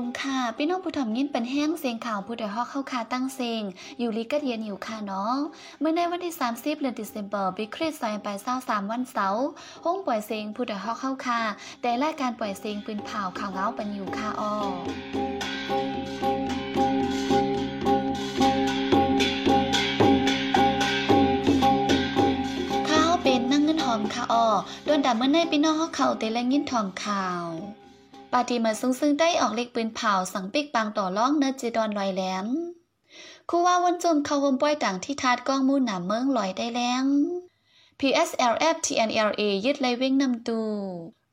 สูงค่ะพี่น้องผู้ถ่อมยินเป็นแห้งเสียงข่าวผู้ใดฮอกเข้าคาตั้งเสียงอยู่ลิกัดเย็นอยู่ค่ะเนาะเมื่อในวันที่ 30เดือนตุลาคมปีคริสต์ศักราช23วันเสาร์ห้องปล่อยเสียงผู้ใดฮอกเข้าคาแต่รายการปล่อยเสียงปืนเผาข่าวเงาเปันอยู่ค่ะอ้อข้าวเป็นนั่งเงินหอมค่ะอ้อโดนด่าเมื่อในพี่น้องฮอกเขาเตและยินทอมข่าว ปาตีมาซึ่งซึ่งได้ออกเล็กปืนเผาสังปิกบางต่อล่องเนื้อจีดอนลอยแหลมคู่ว่าวันจมเข้าโฮมป้อยต่างที่ทาดกล้องมูหนาเมืองลอยได้แรง PSLF TNLA ยึดเลยเว้งนำตู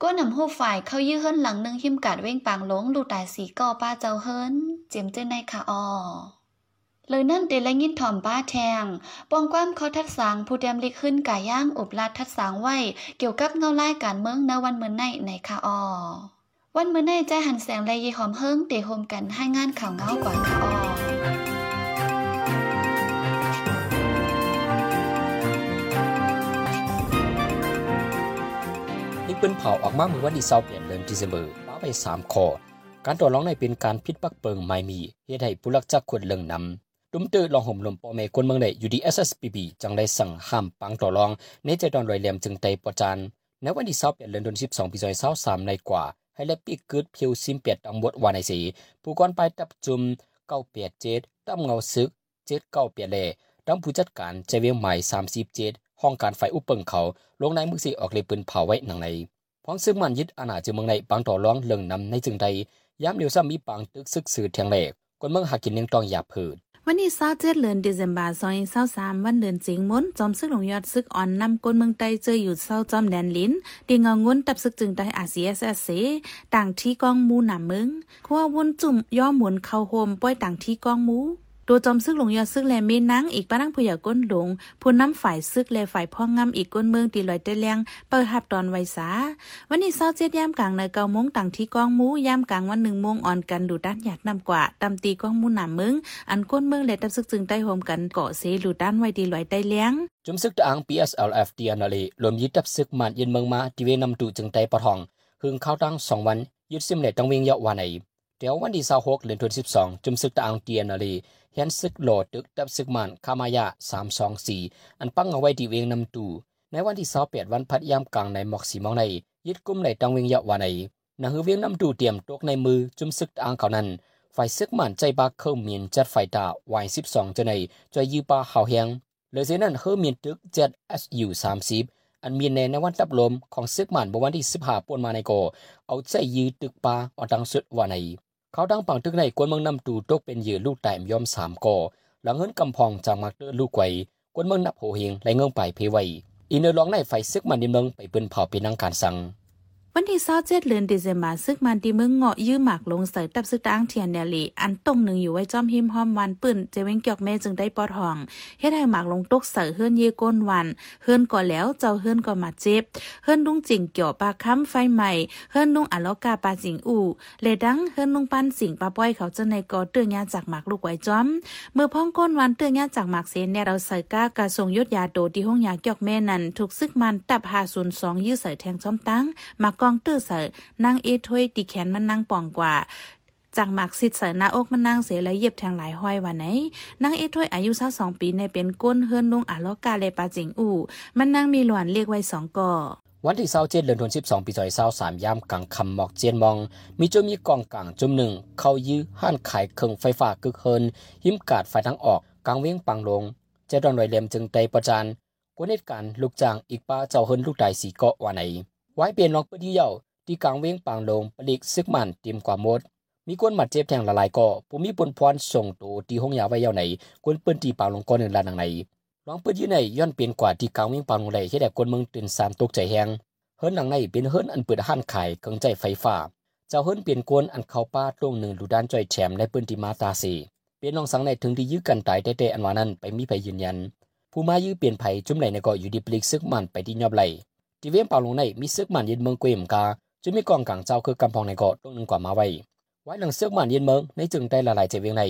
ก็นำหูฝ่ายเข้ายื้อเฮิรนหลังหนึ่งหิมกัดเว้งปางหลงลูตายสีก่อป้าเจ้าเฮิรนเจียมเจ้าในค่ะออเลยนั่นเตแลยินถ่อมป้าแทง ปองความเขาทัดสางผู้เตรียมลิกขึ้นกาย่างอบลาดทัดสางไว้ เกี่ยวกับเงาไล่การเมืองในวันเมื่อในในค่ะออ วันมื้อในใจหันแสงและยีหอมเฮิงเตะโฮมกันให้งานข่าวเงากว่าค่ะออนี่เปิ้นเผาออกมาเมื่อวันที่20เดือนเดือนธันวาคมป้าไป 3 ข้อ การต่อรองในเป็นการพิดปักเปิงไม่มีเฮ็ดให้ผู้ลักจักควรเลิงนำดุมเตอลองห่มลมปอแม่คนเมืองได้อยู่ดี SSPB จังได้สั่งห้ามปังต่อรองในใจดอนรอยเหลี่ยมจึงไตปอจานในวันที่20เดือนเดือน12ปี2023ในกว่า ให้และปีกิดเพียวซิมเปียดตังบดวานในสีผู้ก่อนไปตับจุม987ตั้มเงาซึก798แลตั้งผู้จัดการใจเวียงใหม่37ห้องการไฟอุปเปิงเขาลงในมือสิออกเลยปืนเผาไว้หนังในพร้อมซึ่งมันยึดอาณาจึงเมืองในปางต่อร้องเลิงนำในจึงใดย้ำเดียวซ้ำมีปางตึกซึกสื่อเทียงแหลกคนเมืองหากินเลี้ยงตองหยาบผืด วันนี้เศร้าเจ็ดเดือนเดซ ember 2023วันเดือนจิงมนจอมซึกหลงยอดซึกอ่อนนำกลเมืองไต้เจออยู่เศร้าจอมแดนลิ้นดีเงางนตับซึกจึงได้ RCSS ต่างที่กองมูหนามึงคัววนจุ่มย่อหมุนเข้าโฮมป้อยต่างที่กองมู ตัวจอมซึกหลงยอดซึกแลเมนังอีกป้านังผู้ใหญ่ก้นหลงผู้น้ำฝ่ายซึกแลฝ่ายพ่องงำอีกก้นเมืองตีลอยเตแรงเปิดหับตอนไวสาวันนี้เศร้าเจ็ดยามกลางในเกาโมงต่างที่กองมูยามกลางวันหนึ่งโมงอ่อนกันดูด้านอยากนำกว่าตำตีกองมูหนามมึงอันก้นเมืองและตับซึกจึงได้โฮมกันเกาะเสลูด้านไว้ดีลอยได้เลียงจุมซึกตะอัง PSLF เดียนาลีรวมยึดตับซึกมันยินเมืองมาที่เวนำตูจึงไตปะทองหึงเข้าตั้งสองวันยึดซิมเลตังเวียงเยาะวานใน เดี๋ยววันที่26เดือนธันวาคมจุมซึกตะอังเดียนาลีเห็นซึกโหลดตึกตับซึกมันคามายะ 324 อันปังเอาไว้ที่เวงนำตูในวันที่28วันพัดยามกลางในหมอกสีมองในยึดกุมในตังเวียงยาะวานในนังฮือเวียงนำตูเตรียมตกในมือจุมซึกตะอังเขานั้นฝ่ายซึกมันใจบากเข้าเมียนจัดไฟตาวาย12จะในจอยยืปาเฮาเฮียงเลยเสียนั้นเฮอเมียนตึก ZSU 30อันมีในในวันรับลมของซึกมันบวันที่15ปวนมาในโก เอาใจยือตึกปาออดังสุดว่าใน เขาดังปังตึกในกวนเมืองนำตูตกเป็นเหยื่อลูกแต่มยอมสามกอหลังเฮินกำพองจากมักเตอลูกไกวกวนเมืองนับโหเฮงและเงิงไปเพไวอีเนอร์ลองในไฟซึกมันในเมืองไปเปืนเผาเป็นนังการสั่ง วันที่27เดือนเดซ ember ซึกมันที่เมืองเงาะยื้อหมากลงเสยตับซึกตางเทียนเนลีอันตรงหนึ่งอยู่ไว้จอมหิมหอมวันปืนเจเวงเกียกแม่จึงได้ปอทองเฮ็ดให้หมากลงตกเสยเฮือนเยก้นวันเฮือนก่อแล้วเจ้าเฮือนก็มาเจ็บเฮือนลุงจิงเกี่ยวปลาค้ำไฟใหม่เฮือนลุงอะลอกาปลาจิงอู่เลดังเฮือนลุงปันสิงปลาป้อยเขาจะในกอเตื้องยาจากหมากลูกไว้จอมเมื่อพ้องก้นวันเตื้องยาจากหมากเซนเนี่ยเราใส่ก้ากระทรงยศยาโดที่ห้องยาเกียกแม่นั้นถูกซึกมันตับหาศูนย์สองยื้อใส่แทงซ้อมตั้งมากกองตื้อใส่นางเอถ้วยตีแขนมันนางป่องกว่าจากหมากสิทธิ์ใส่หน้าอกมันนางเสียและเยียบแทงหลายห้อยวันไหนนางเอถ้วยอายุสักสองปีในเป็นก้นเฮือนลุงอาลอกาเลปาจิงอู่มันนางมีหลวนเรียกไว้สองก่อวันที่27เดือนธันวาคมปี2023ยามกลางคำหมอกเจียนมอง มีจุมีกองกลางจุมหนึ่ง เข้ายื้อห้านขายเครื่องไฟฟ้ากึกเฮินหิมกาดไฟทั้งออกกลางเวียงปังลงเจดอนรอยเหลมจึงไตประจานกวนเหตุการณ์ลูกจ้างอีกป้าเจ้าเฮินลูกใดสีเกาะว่าไหน ไว้เปลี่ยนลองปืนที่เยาที่กลางเวียงปังลงปลิกซึกมันเตรียมกว่ามด มีคนหมัดเจ็บแทงละลายก่อผู้มีปนพรส่งตัวที่ห้องยาไว้เยาไหนกวนปืนตีปังลงก้อนหนึ่งลานังไหนลองปืนยี่ไหนย้อนเปลี่ยนกว่าที่กลางเวียงปังลงไหลให้แด่คนเมืองตื่นสามตกใจแหงเฮิรนหลังในเป็นเฮิรนอันเปิดห้านขายเครื่องใจไฟฟ้า เจ้าเฮิรนเปลี่ยนกวนอันเข้าป้าตรงหนึ่งดูด้านจ่อยแฉมในปืนติมาตาสีเปลี่ยนลองสังในถึงที่ยื้อกันตายแต่แต่อันวานั้นไปมีไผยืนยัน ผู้มายื้อเปลี่ยนไผจุ่มไหลในเกาะอยู่ดีปลีกซึกมันไปที่ยอบไหล ทีเวียนเป่าลงในมีซึกมันยืนเมืองเกวมกาจะมีกองกลางเจ้าคือกำพองในเกาะตรงหนึ่งกว่ามาไว้ไว้หลังซึกมันยืนเมืองในจึงได้ละลายเจเวียงใน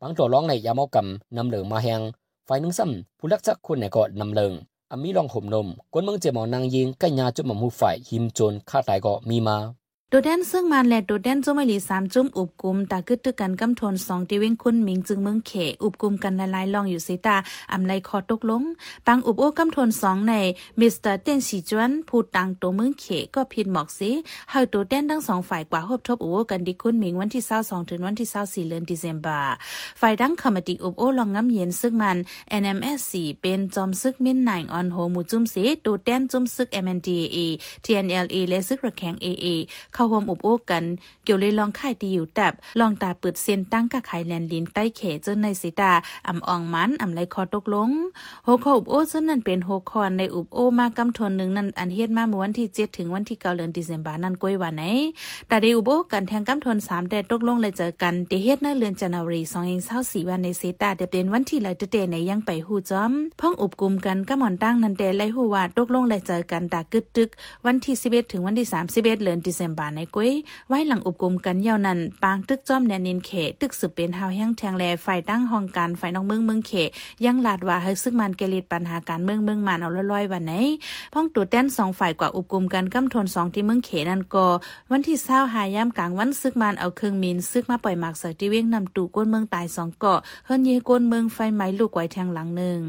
บางตัวร้องในยามเอากำนำเหลืองมาแหงไฟหนึ่งซ้ำผู้รักจักคนในเกาะนำเหลืองอามีลองห่มนมกวนเมืองเจมอนางยิงใกล้ยาจุดหม่อมหูฝ่ายหิมโจนฆ่าตายก็มีมา โดแดนซึ่งมันและโดแดนจุ้มไอหลีสามจุ้มอุบกุมตากึดตึกกันกำทนสองตีเว้งคุณหมิงจึงเมืองเขอุบกุมกันละลายลองอยู่สิตาอำไลคอตกลงปังอุบโอ้กำทนสองในมิสเตอร์เต้นสีจวนพูดตังตัวเมืองเขก็ผิดหมอกสิเฮาโดแดนทั้งสองฝ่ายกว่าฮบทบอุบโอ้กันดีคุณหมิงวันที่22ถึงวันที่24เดือนธันวาฝ่ายดังคอมติอุบโอ้ลองงำเย็นซึ่งมัน NMSC เป็นจอมซึกมินหนายออนโฮมูจุ้มสิโดแดนจุ้มซึก MNDAA TNLA และซึกระแข็ง AA เข้าร่วมอบโอ้กัน เกี่ยวเลยลองค่ายดีอยู่แตบลองตาเปิดเส้นตั้งกะไข่แลนลินใต้เขจนในสิตาอ่ำอองมันอ่ำไรคอตกลงโฮคออบโอ้ซึ่งนั่นเป็นโฮคอนในอุบโอมากำทนหนึ่งนั่นอันเฮ็ดมาเมื่อวันที่7ถึงวันที่9เดือนธันวานั่นก้อยวันไหนแต่ได้อุบโอกันแทงกำทน3แต่ตกลงเลยเจอกันที่เฮ็ดในเดือนจันทวารี2024วันในสิตาเดเป็นวันที่เลยเตในยังไปฮู้จอมพ้องอุบกุมกันก็หมอนตั้งนันแต่ไลฮู้ว่าตกลงเลยเจอกันตากึดตึกวันที่11ถึงวันที่31เดือนธันวาในกุ้ยไว้หลังอุบกุมกันยาวนั้นปางตึกจอมแดนนินเขตึกสืบเป็นหาวแห้งแทงแลฝ่ายตั้งห้องการฝ่ายนอกเมืองเมืองเขยังลาดว่าให้ซึ่งมันเกลิดปัญหาการเมืองเมืองมันเอาลอยวันไหนพ้องตัวแต้นสองฝ่ายกว่าอุบกุมกันกำทนสองที่เมืองเขนั่นก็วันที่เศร้าหายามกลางวันซึกมันเอาเครื่องมินซึกมาปล่อยหมากใส่ที่เว้งนำตู่ก้นเมืองตายสองเกาะเฮิรนเยก้นเมืองไฟไหม้ลูกไว้แทงหลังหนึ่ง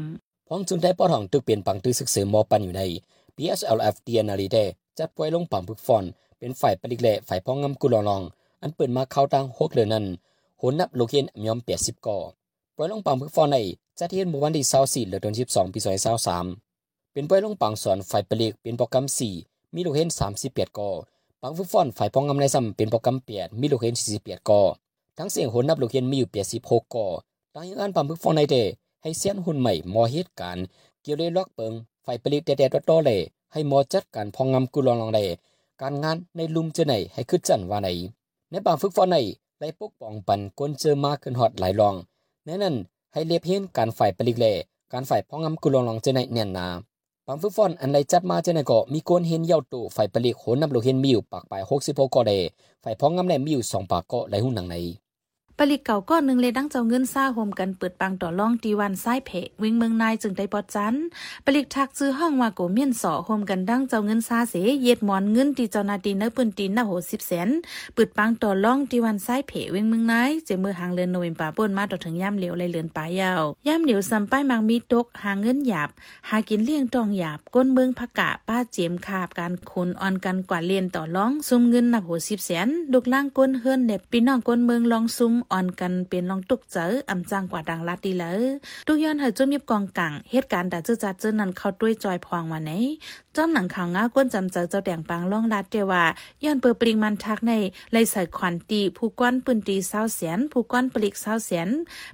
พ้องจุนได้ปอทองตึกเปลี่ยนปังตื้อซึกเสริมอปันอยู่ใน PSLF เดียนาลีเดจัดปล่อยลงปังพึกฟอน เป็นฝ่ายปลิกแหล่ฝ่ายพ้องงำกุลอลอง อันเปิดมาเข้าตังหกเดือนนั้นโหนนับโลเคนยอมเปียสิบก่อปล่อยลงปังพึกฟอนในจัดเทียนม้วันที่24เดือน12ปี2023เป็นปล่อยลงปังสอนฝ่ายปลิกเป็นโปรแกรม4มีโลเคน38ก่อปังพึกฟอนฝ่ายพ้องงำในซ้ำเป็นโปรแกรม8มีโลเคน48ก่อทั้งเสียงโหนนับโลเคนมีอยู่86ก่อตั้งยังอันปังพึกฟอนในเดให้เสียนหุ่นใหม่มอเหตุการณ์เกี่ยวเลยล็อกเปิงฝ่ายผลิตแต่ๆต่อๆเลยให้มอจัดการพองงำกุลองลองได้ การงานในลุมเจไหนให้ขึ้นจันว่าไหนในบางฝึกฟอนในได้ปกป้องปันกวนเจอมากขึ้นฮอดหลายรองแน่นั้นให้เรียบเห็นการฝ่ายปลิกแลการฝ่ายพ้องงำกุลองลองเจไหนแน่นนาบางฝึกฟอนอันใดจัดมาเจไหนก็มีคนเห็นเย่าตู่ฝ่ายปลิกโหนนำโลเห็นมีอยู่ปากปลาย66ก็ได้ฝ่ายพ้องงำแนมีอยู่2ปากก็ไหลหุ่นหนังใน ปลิกเก่าก้อนหนึ่งเลยดังเจ้าเงินซ่าโฮมกันเปิดปังต่อล่องตีวันซ้ายเพะวิ่งเมืองนายจึงได้ปอดจันปลิกทักซื้อห้องว่าโกเมียนสอโฮมกันดังเจ้าเงินซ่าเสเย็ดหมอนเงินตีเจ้านาตีเนื้อปืนตีหน้าโหสิบแสนเปิดปังต่อล่องตีวันซ้ายเพะวิ่งเมืองนายเจมือหางเลือนโนเวมป่าป่นมาต่อถึงย่ำเหลียวเลยเลือนป่ายาวย่ำเหลียวซัมป้ายมังมีตกหางเงินหยาบ หากินเลี้ยงตองหยาบก้นเมืองพักกะป้าเจียมขาบการคนออนกันกว่าเลียนต่อล่องซุ่มเงินหนับโหสิบแสนลูกล่างก้นเฮือนเด็บพี่น้องก้นเมืองลองซุ่มออนกันเป็นลองตุกเจออำจังกว่าดังลาดีเลยตุกย้อนเฮาจุ่มยิบกองกังเหตุการณ์แต่เจ้าจัดเจ้านั้นเข้าด้วยจอยพองมาไหนจ้อมหนังข่าวง้าก้นจำเจอเจ้าแดงปางล่องลาดเดว่าย้อนเปิดปริงมันทักในเลยใส่ขวัญตีผู้ก้อนปืนตีเศร้าแสนผู้ก้อนปลิกเศร้าแสน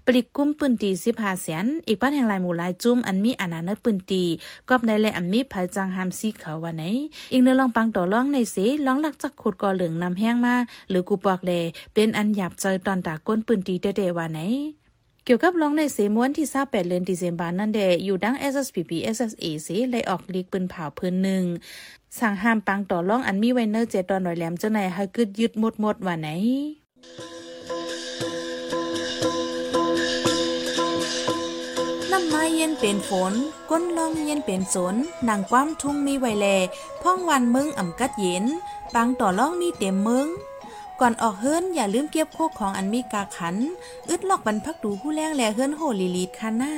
ปลิกกุ้มปืนตีสิบห้าแสนอีกบ้านแห่งลายหมู่ลายจุ่มอันมีอานาเนปืนตีกอบในและอันมีภัยจังหามซีเขาว่าไหนอีกเนื้อลองปังต่อล่องในเสลองหลักจักขุดก่อเหลืองนำแห้งมาหรือกูปอกแลเป็นอันหยาบเจอตอนตาก้นปืนตีเดๆว่าไหนเกี่ยวกับร้องในเสมวนที่ทราบแปดเดือนดิเซมบานั่นเดอยู่ดัง SSPP SSA เสเลยออกลีกปืนเผาพื้นหนึ่งสั่งห้ามปังต่อร้องอันมีไวเนอร์เจตอนหน่อยแหลมเจ้าไหนายให้กึดยึดหมดหมดว่าไหนน้ำไม้เย็นเป็นฝน ก้นลองเย็นเป็นสนนางความทุ่งมีไวแล พ่องวันมึงอ่ำกัดเย็นปังต่อล่องมีเต็มมึง ก่อนออกเฮิรนอย่าลืมเก็บโคกของอันมีกาขัน อึดลอกบรรพักดูผู้แรงแลเฮิรนโหลีลีดคาหน้า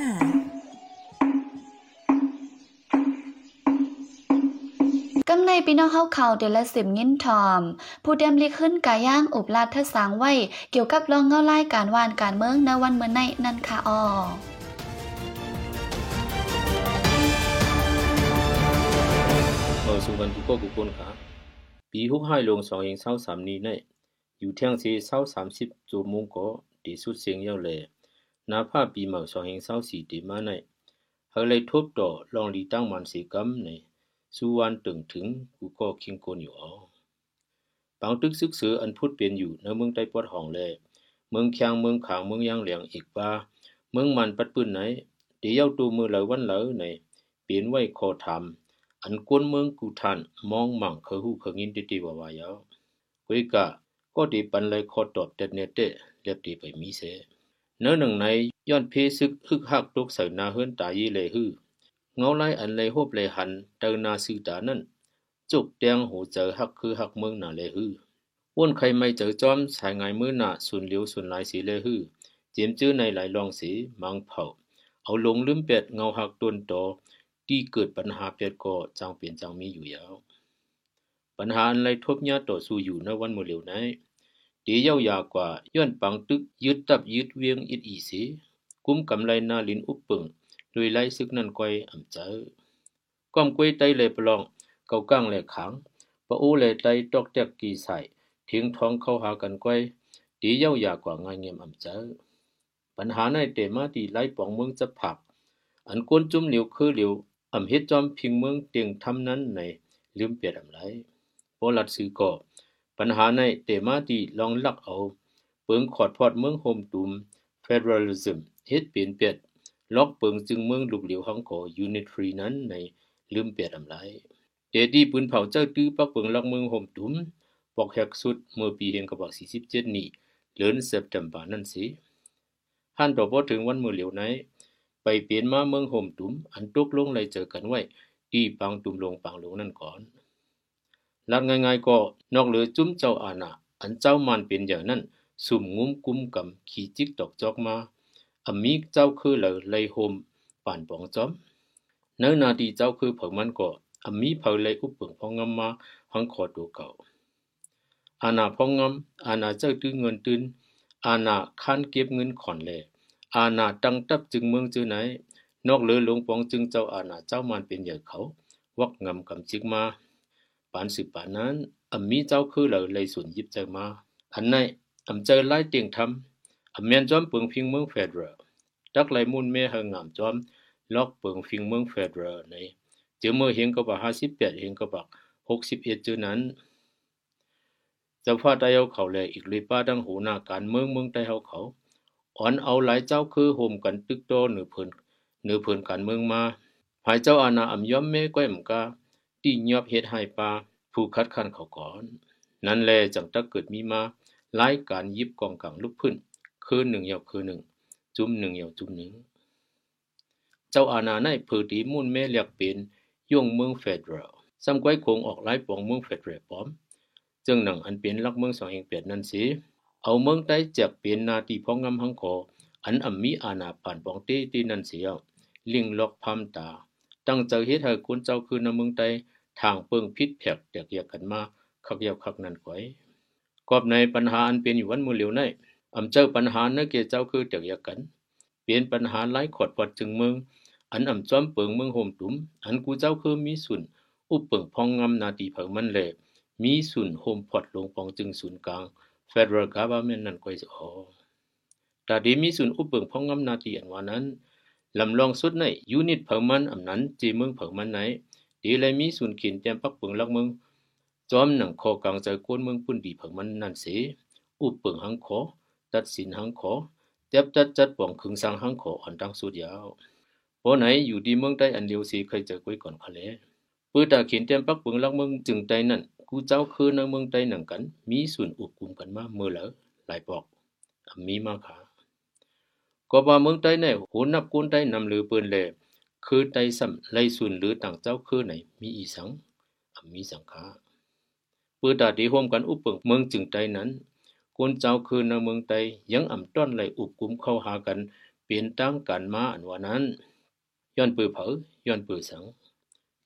กำในพี่น้องเฮาเขาเดอนละสิบงินทอม ผู้เดมลิขึ้นกาย่างอุบลาดทะสางไว้ เกี่ยวกับรองเงาไล่การวานการเมืองในวันเมื่อในนันคาออเออสุวรรณกุกกุกนขาปีหกห้าลงสองเองเศร้าสามนี้ใน อยู่เที่ยงสีเศร้าสามสิบจูมงก็ดีสุดเสียงเยาเลยนาผ้าปีเหมาสองเองเศร้าสี่ดีมาในเฮเลยทบต่อลองลีตั้งมันสีกำในสุวรรณตึงถึงกูก็คิงโกนอยู่อ๋อบางตึกซึกเสืออันพูดเปลี่ยนอยู่ในเมืองใต้ปอดห้องเลย เมืองเคียงเมืองขางเมืองยางเหลียงอีกว่า เมืองมันปัดปืนไหนเดี๋ยวตูมือเหลวันเหลอในเปลี่ยนไว้คอทำอันกวนเมืองกูทันมองมั่งเคหูเคงินติติวาวายาวเวกะ ก็ดีปันเลยขอตอบเด็ดเนเตเรียบดีไปมีเสเนื้อหนึ่งในย้อนเพซึกฮึกฮักตกใส่นาเฮือนตายีเลยฮือเงาไล่อันเลยโฮบเลยหันเตอนาซื้อตานั่นจุกแดงหูเจอฮักคือฮักเมืองนาเลยฮืออ้วนใครไม่เจอจอมสายไงมือหนาสุนเหลียวสุนหลายสีเลหือเจียมจื้อในหลายรองสีมังเผาเอาลงลืมเป็ดเงาหักต้นโตที่เกิดปัญหาเป็ดก็จางเปลี่ยนจางมีอยู่ยาว ปัญหาอะไรทบยาต่อสู้อยู่ในวันมือเหลียวไหนเดียวยากว่าย้อนปังตึกยึดตับยึดเวียงอิดอีสีกุมกำไรนาลินอุปปึงโดยไล่ซึกนั่นก้อยอ่ำเจอก้อมกวยไตเลยปลอง เกาก้างเลยขังปะอูเลยไตตอกแตกกีใส่ทิ้งท้องเข้าหากันก้อยดีเย้ายากว่าง่ายเงียมอ่ำเจอปัญหาในเตมาที่ไล่ปองเมืองจะผัก อันกวนจุ่มเหลียวคือเหลียวอ่ำเฮ็ดจอมพิงเมืองเตียงทำนั้นในลืมเปียดอ่ำไร อลัดซือก็ปัญหาในเตมาที่ลองลักเอาเปิงขอดพอดเมืองโฮมตุม federalism เฮ็ดเปลี่ยนเปียดล็อกเปิงจึงเมืองลูกเหลียวหังขอ unitary นั้นในลืมเปียดอำไรเดดีปืนเผาเจ้าตื้อปักเปิงลักเมืองโฮมตุมปอกแฮกสุดเมื่อปีเฮงกบัก47นี้เดือนเซปเทมเบอร์นั่นสิหันต่อพอถึงวันมือเหลียวไหนไปเปลี่ยนมาเมืองโฮมตุมอันตกลงเลยเจอกันไว้ที่ปังตุมลงปังลงนั่นก่อน ลัดง่ายๆก็นอกเหลือจุ้มเจ้าอาณาอันเจ้ามันเป็นอย่างนั้น สุ่มงุ้มกุมกำขี่จิกตอกจอกมาอมีเจ้าคือเหลยเลโฮมป่านปองจอมเนื้อนาดีเจ้าคือเผิงมันก็อมีเผาเลอุปเปิงพองงำมาหังขอตัวเก่าอาณาพองงำอาณาเจ้าตื้อเงินตื้นอาณาคันเก็บเงินขอนเลยอาณาตังตับจึงเมืองจือไหน นอกเหลือหลวงปองจึงเจ้าอาณาเจ้ามันเป็นใหญ่เขา วักงำกำจิกมา ปานสิบปานนั้นอำมีเจ้าคือเลยเลยส่วนยิบใจมา อันไหนอำเจอไล่เตียงทำอำเมียนจอมเปิงพิงเมืองเฟดเรอดักไหลมุนเมหงามจอมล็อกเปิงพิงเมืองเฟดเรอในเจอเมื่อเห็นก็บอกห้าสิบแปดเห็นก็บอกหกสิบเอ็ดจือนั้นเจ้าฟ้าได้เอาเขาเลยอีกเลยป้าดังหูหน้าการเมืองเมืองได้เอาเขาอ่อนเอาหลายเจ้าคือโฮมกันตึกโตเหนือเพิ่นเหนือเพิ่นการเมืองมาภายเจ้าอาณาอำยอมแม่ก้อยมกา ที่ยอบเฮ็ดให้ปาผู้คัดค้านเขาก่อน นั้นแลจังตะเกิดมีมาหลายการยิบกองกลางลุกขึ้น คือหนึ่งเหยวคือหนึ่ง จุ่มหนึ่งเหยวจุ่มหนึ่ง เจ้าอาณาในเผือดีมุ่นแม่เรียกเป็นย่งเมืองเฟดเรลซ้ำก้อยคงออกหลายปองเมืองเฟดเรลปอมจึงหนังอันเป็นลักเมืองสองเองเปียดนั่นสิเอาเมืองใต้จากเปลี่ยนนาทีพ้องงำหังขออันอ่ำมีอาณาป่านปองเต้ที่นั่นเสียลิงล็อกพามตาตั้งใจเฮ็ดให้คนเจ้าคือนเมืองใต้ ทางเปิงพิษแผกแตกแยกกันมาคักเยาวคักนั่นก้อยกอบในปัญหาอันเป็นอยู่วันมือเหลียวในอำเจ้าปัญหาเนื้อเกเจ้าคือแตกแยกกัน เปลี่ยนปัญหาหลายขอดปอดจึงเมืองอันอำจอมเปิงเมืองโฮมตุมอันกูเจ้าคือมีสุนอุปเปิงพองงำนาตีเผิงมันแลมีสุนโฮมพอดลงปองจึงศูนย์กลาง Federal Government นั่นก้อยสิออตาดีมีสุนอุปเปิงพองงำนาตีอันว่านั้นลำลองสุดในยูนิตเผิงมันอำนั้นจีเมืองเผิงมันไหน ดีเลยมีสุนขินเตรียมปักเปิงลักเมืองจอมหนังคอกลางใจกวนเมืองปุ่นดีเผิงมันนั่นสิอุปเปิงหังขอ ตัดสินหังขอเตียบจัดจัดป่องคึงสังหังขออันดังสุดยาวพอไหนอยู่ดีเมืองใต้อันเดียวสิเคยเจอก้ยก่อนคะเลปื้อตาขินเตรียมปักเปิงลักเมืองจึงใจนั่นกูเจ้าคือในเมืองใต้หนังกัน มีส่วนอุบกุมกันมาเมื่อแล้วหลายปอกมีมาขาก็ว่าเมืองใต้ในโหนับกุนใต้นำลือปืนแล คือไตซ้ำไลสุนหรือต่างเจ้าคือไหน มีอีสังมีสังขาปือดาดีห่วมกันอุปเปิงเมืองจึงไตนั้นคนเจ้าคือในเมืองไตยังอ่ำต้อนไหลอุบกุมเข้าหากัน เปลี่ยนตั้งกันมาอันว่านั้น ย้อนปือเผอย้อนปือสัง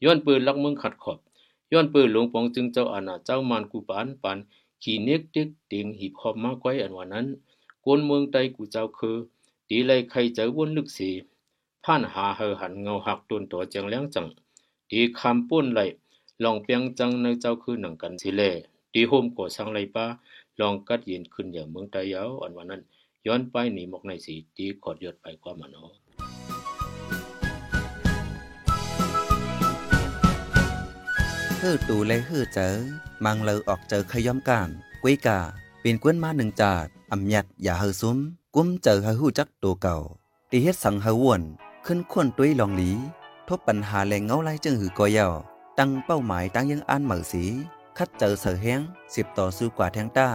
ย้อนปือลักเมืองขัดขอบ ย้อนปือหลวงปองจึงเจ้าอาณาเจ้ามานกูปานปานขี่เน็กเด็กเตียงหีบหอบมาไว้อันว่านั้นกวนเมืองไตกูเจ้าคือตีไลใครเจอวนลึกสี ผ่านหาเฮอหันเงาหักตุนตัวเจังเลี้ยงจังตีคำป้นไหลลองเปียงจังในเจ้าคือหนังกันสิเลตีโฮมก่อสังไหลป้าลองกัดยินขึ้นอย่างเมืองตายาวอันวันนั้น ย้อนไปหนีหมกในสีตีขอดยศไปความมันอฮือตูและฮือเจอมังเลอออกเจอขย้อมการกุ้ยกาเป็นกวนมาหนึ่งจาดอำยัดอย่าเฮอซุ้ม กุ้มเจอเฮอหู้จักตัวเก่าตีเฮ็ดสังเฮอวน ขึ้นควนตุ้ยลองหลี ทบปัญหาแหล่งเงาไล่จึงหือกอยาวตั้งเป้าหมายตั้งยังอ่านเหมือสี คัดเจอเสือแห้งสิบต่อสู้กว่าแทงต้า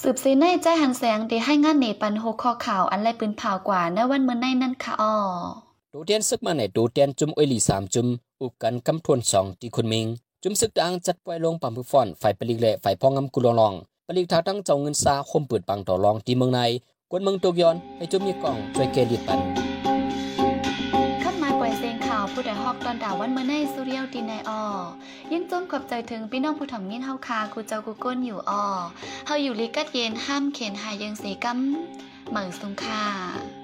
สืสืบซีในใจหันแสงเดให้งานเนปันโฮคอข่าวอันไรปืนเผากว่าในวันเมื่อในนั่นค่ะอ้อดูเตียนซึกมาในดูเตียนจุมอวยหลีสามจุมอุกกันกำทวนสองที่คุณมิง จุมซึกดังจัดปล่อยลงปัมผู้ฟอนฝ่ายปลิกเละฝ่ายพองงำกุลองลองปลิกทาตั้งเจ้าเงินซาคมเปิดปังต่อรองที่เมืองในกวนเมืองโตกยอนให้จุมมีกล่องช่วยเกลีปันขับมาปล่อยเสียงข่าวผู้ใดฮอกตอนดาวันเมื่อในสุเรียวดีในอ้อยินจมขอบใจถึงพี่น้องผู้ถ่อมยินเฮาคากูเจ้ากูก้นอยู่ออเฮาอยู่ลิกัดเย็นห้ามเข็นหายยังเสกำเหมือสุงค่า